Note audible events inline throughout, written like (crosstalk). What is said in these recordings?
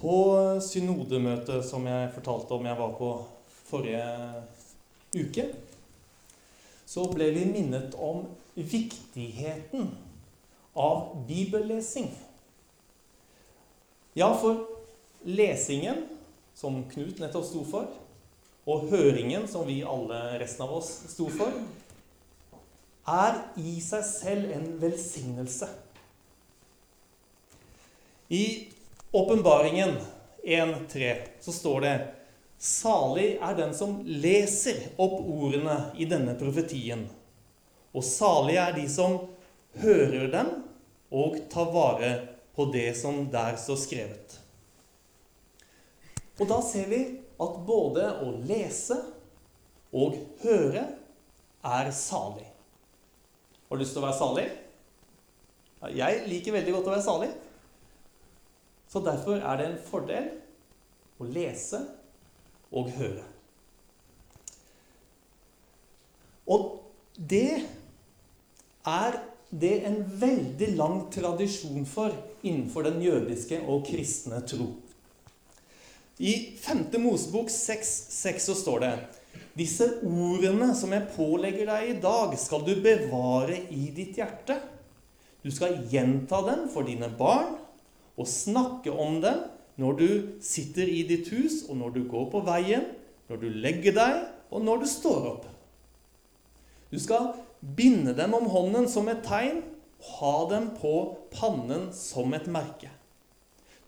På synodemøtet som jeg fortalte om jeg var på forrige uke, så ble vi minnet om viktigheten av bibellesing. Ja, for lesingen, som Knut nettopp sto for, og høringen, som vi alle resten av oss sto for, er i seg selv en velsignelse. I Åpenbaringen 1.3 så står det Salig er den som leser opp ordene i denne profetien. Og salig er de som hører dem og tar vare på det som der står skrevet. Og da ser vi at både å lese og høre er salig. Har du lyst til å være salig? Jeg liker veldig godt å være salig. Så derfor er det en fordel å lese og høre. Og det er det en veldig lang tradisjon for innenfor den jødiske og kristne tro. I 5. Mosebok 6,6 så står det Disse ordene som jeg pålegger deg i dag, skal du bevare i ditt hjerte. Du skal gjenta dem for dine barn og snakke om dem når du sitter i ditt hus, og når du går på veien, når du legger deg, og når du står opp. Du skal binde dem om hånden som et tegn, og ha dem på pannen som et merke.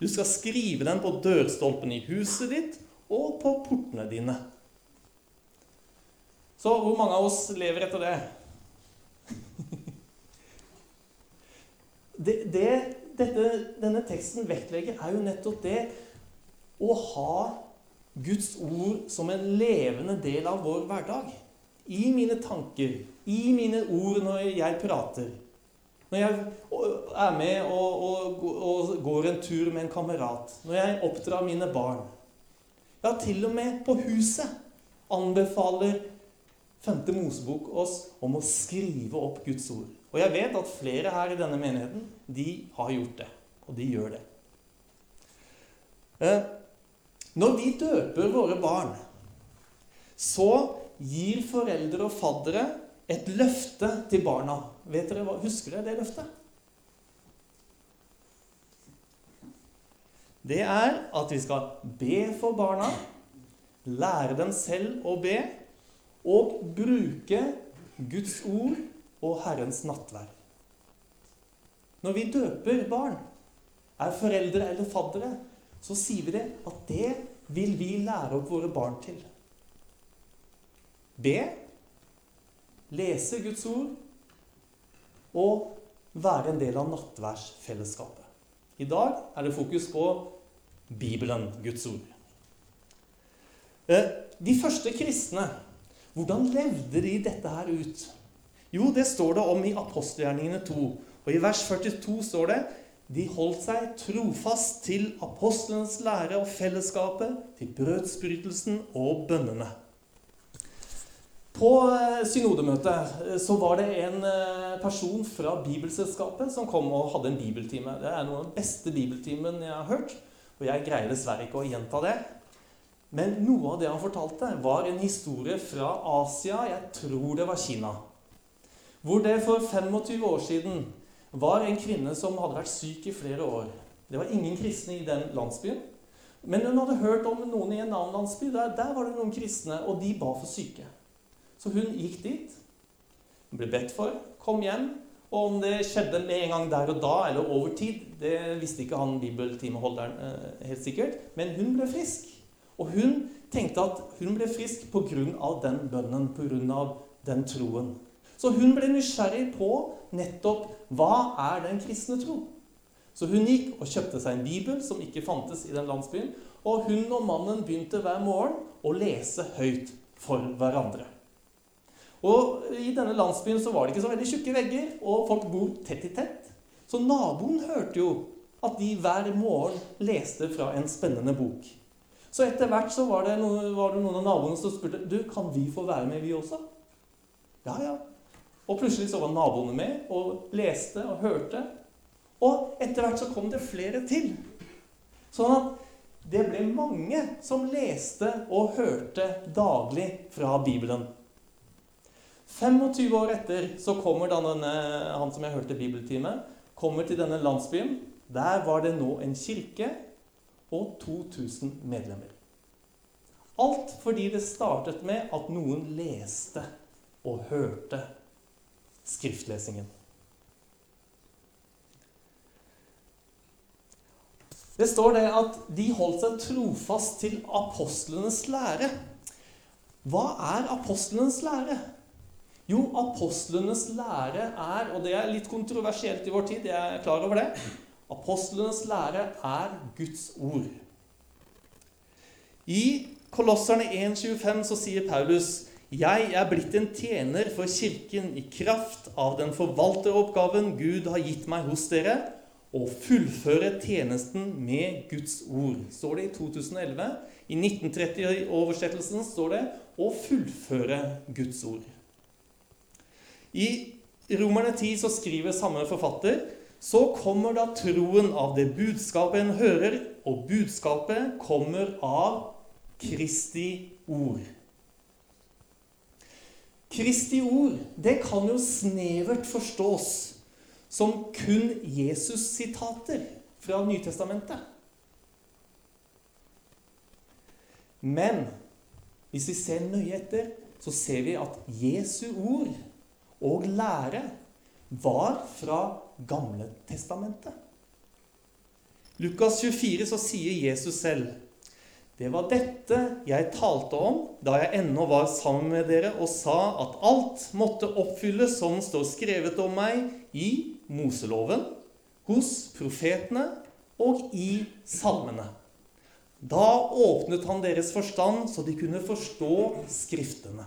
Du skal skrive dem på dørstolpen i huset ditt og på portene dine. Så hvor mange av oss lever etter det? (laughs) det, det dette, denne teksten vektlegger, er jo nettopp det å ha Guds ord som en levende del av vår hverdag. I mine tanker, i mine ord når jeg prater. Når jeg er med og, og, og går en tur med en kamerat. Når jeg oppdrar mine barn. Ja, til og med på huset anbefaler 5. Mosebok oss om å skrive opp Guds ord. Og jeg vet at flere her i denne menigheten de har gjort det. Og de gjør det. Eh, når vi døper våre barn, så gir foreldre og faddere et løfte til barna. Vet dere, hva, Husker dere det løftet? Det er at vi skal be for barna, lære dem selv å be, og bruke Guds ord og Herrens nattverd. Når vi døper barn, er foreldre eller faddere, så sier vi det at det vil vi lære opp våre barn til. Be, lese Guds ord og være en del av nattverdsfellesskapet. I dag er det fokus på Bibelen, Guds ord. Eh, de første kristne, hvordan levde de dette her ut? Jo, det står det om i apostelgjerningene 2. Og i vers 42 står det de holdt seg trofast til apostlenes lære og fellesskapet, til brødsbrytelsen og bønnene. På eh, synodemøtet eh, så var det en eh, person fra Bibelselskapet som kom og hadde en bibeltime. Det er noen av den beste bibeltimen jeg har hørt, og jeg greier dessverre ikke å gjenta det. Men noe av det han fortalte, var en historie fra Asia, jeg tror det var Kina. Hvor det for 25 år siden var en kvinne som hadde vært syk i flere år. Det var ingen kristne i den landsbyen. Men hun hadde hørt om noen i en annen landsby. Der, der var det noen kristne, og de ba for syke. Så hun gikk dit. Hun ble bedt for, kom hjem. Og om det skjedde med en gang der og da, eller over tid, det visste ikke han bibeltimeholderen eh, helt sikkert. Men hun ble frisk. Og hun tenkte at hun ble frisk pga. den bønnen, pga. den troen. Så hun ble nysgjerrig på nettopp hva er den kristne tro. Så hun gikk og kjøpte seg en bibel som ikke fantes i den landsbyen. Og hun og mannen begynte hver morgen å lese høyt for hverandre. Og I denne landsbyen så var det ikke så veldig tjukke vegger, og folk bor tett i tett. Så naboen hørte jo at de hver morgen leste fra en spennende bok. Så etter hvert så var det, noen, var det noen av naboene som spurte du, kan vi få være med, vi også. Ja, ja, og plutselig så var naboene med og leste og hørte. Og etter hvert så kom det flere til. Sånn at det ble mange som leste og hørte daglig fra Bibelen. 25 år etter så kommer denne, han som jeg hørte bibeltime, kommer til denne landsbyen. Der var det nå en kirke og 2000 medlemmer. Alt fordi det startet med at noen leste og hørte skriftlesingen. Det står det at de holdt seg trofast til apostlenes lære. Hva er apostlenes lære? Jo, apostlenes lære er, og det er litt kontroversielt i vår tid, jeg er klar over det Apostlenes lære er Guds ord. I Kolosserne 1,25 så sier Paulus jeg er blitt en tjener for Kirken i kraft av den forvalteroppgaven Gud har gitt meg hos dere, å fullføre tjenesten med Guds ord. Står det i 2011. I 1930-oversettelsen står det 'å fullføre Guds ord'. I Romerne 10 så skriver samme forfatter så kommer da troen av det budskapet en hører, og budskapet kommer av Kristi ord. Kristi ord det kan jo snevert forstås som kun Jesus-sitater fra Nytestamentet. Men hvis vi ser nøye etter, så ser vi at Jesu ord og lære var fra Gamle testamentet. Lukas 24 så sier Jesus selv det var dette jeg talte om da jeg ennå var sammen med dere og sa at alt måtte oppfylles som står skrevet om meg i Moseloven, hos profetene og i salmene. Da åpnet han deres forstand, så de kunne forstå Skriftene.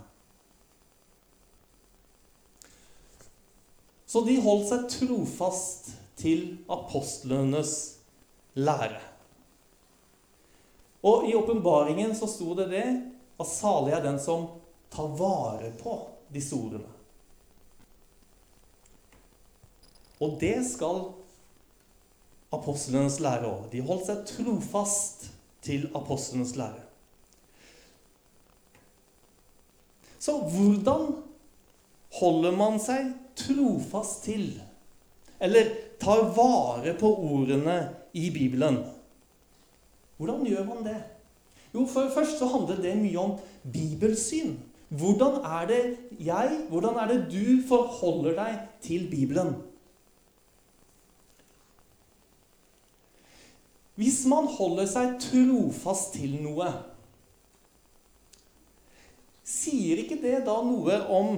Så de holdt seg trofast til apostlenes lære. Og i åpenbaringen så sto det det at salig er den som tar vare på disse ordene. Og det skal apostlenes lære òg. De holdt seg trofast til apostlenes lære. Så hvordan holder man seg trofast til, eller tar vare på ordene i Bibelen? Hvordan gjør man det? Jo, for Først så handler det mye om bibelsyn. Hvordan er det jeg, hvordan er det du forholder deg til Bibelen? Hvis man holder seg trofast til noe, sier ikke det da noe om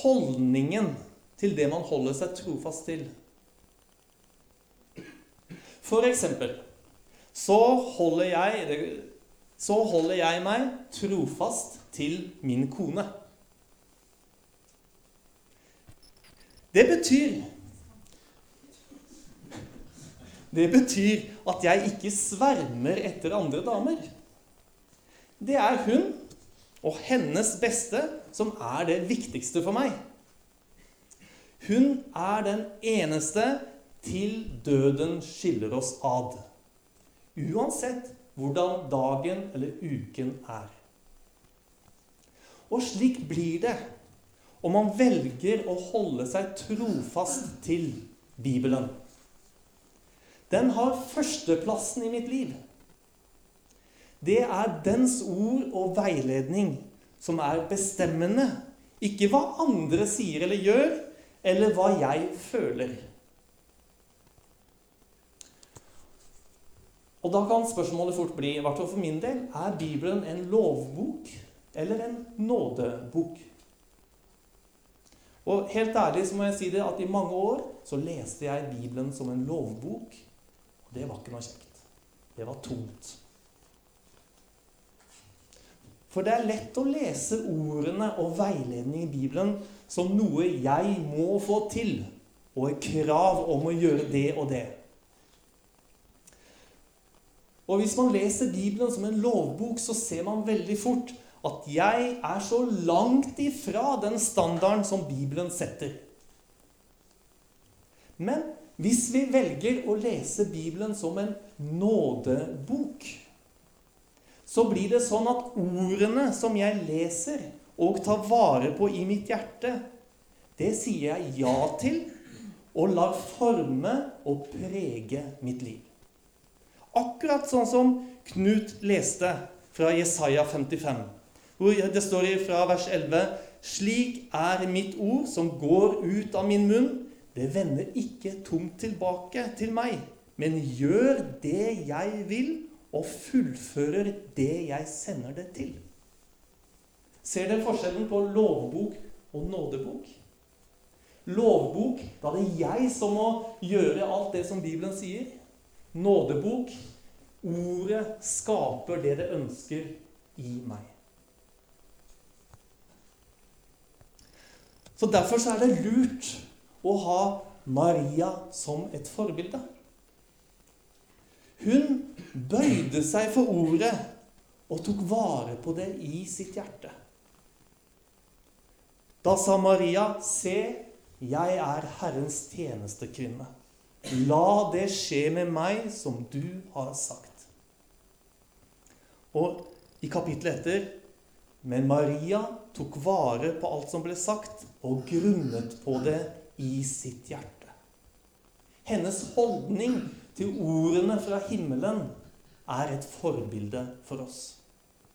holdningen til det man holder seg trofast til? For eksempel så holder jeg, så holder jeg meg trofast til min kone. Det betyr Det betyr at jeg ikke svermer etter andre damer. Det er hun og hennes beste som er det viktigste for meg. Hun er den eneste til døden skiller oss ad. Uansett hvordan dagen eller uken er. Og slik blir det om man velger å holde seg trofast til Bibelen. Den har førsteplassen i mitt liv. Det er dens ord og veiledning som er bestemmende, ikke hva andre sier eller gjør, eller hva jeg føler. Og da kan spørsmålet fort bli, i hvert fall for min del, er Bibelen en lovbok eller en nådebok? Og helt ærlig så må jeg si det at i mange år så leste jeg Bibelen som en lovbok. Og det var ikke noe kjekt. Det var tungt. For det er lett å lese ordene og veiledning i Bibelen som noe jeg må få til, og et krav om å gjøre det og det. Og hvis man leser Bibelen som en lovbok, så ser man veldig fort at jeg er så langt ifra den standarden som Bibelen setter. Men hvis vi velger å lese Bibelen som en nådebok, så blir det sånn at ordene som jeg leser og tar vare på i mitt hjerte, det sier jeg ja til og lar forme og prege mitt liv. Akkurat sånn som Knut leste fra Jesaja 55, hvor det står fra vers 11.: Slik er mitt ord som går ut av min munn. Det vender ikke tomt tilbake til meg, men gjør det jeg vil, og fullfører det jeg sender det til. Ser dere forskjellen på lovbok og nådebok? Lovbok, da er det jeg som må gjøre alt det som Bibelen sier. Nådebok, ordet skaper det det ønsker i meg. Så Derfor så er det lurt å ha Maria som et forbilde. Hun bøyde seg for ordet og tok vare på det i sitt hjerte. Da sa Maria, 'Se, jeg er Herrens tjenestekvinne. La det skje med meg som du har sagt.' Og i kapittelet etter Men Maria tok vare på alt som ble sagt, og grunnet på det i sitt hjerte. Hennes holdning til ordene fra himmelen er et forbilde for oss.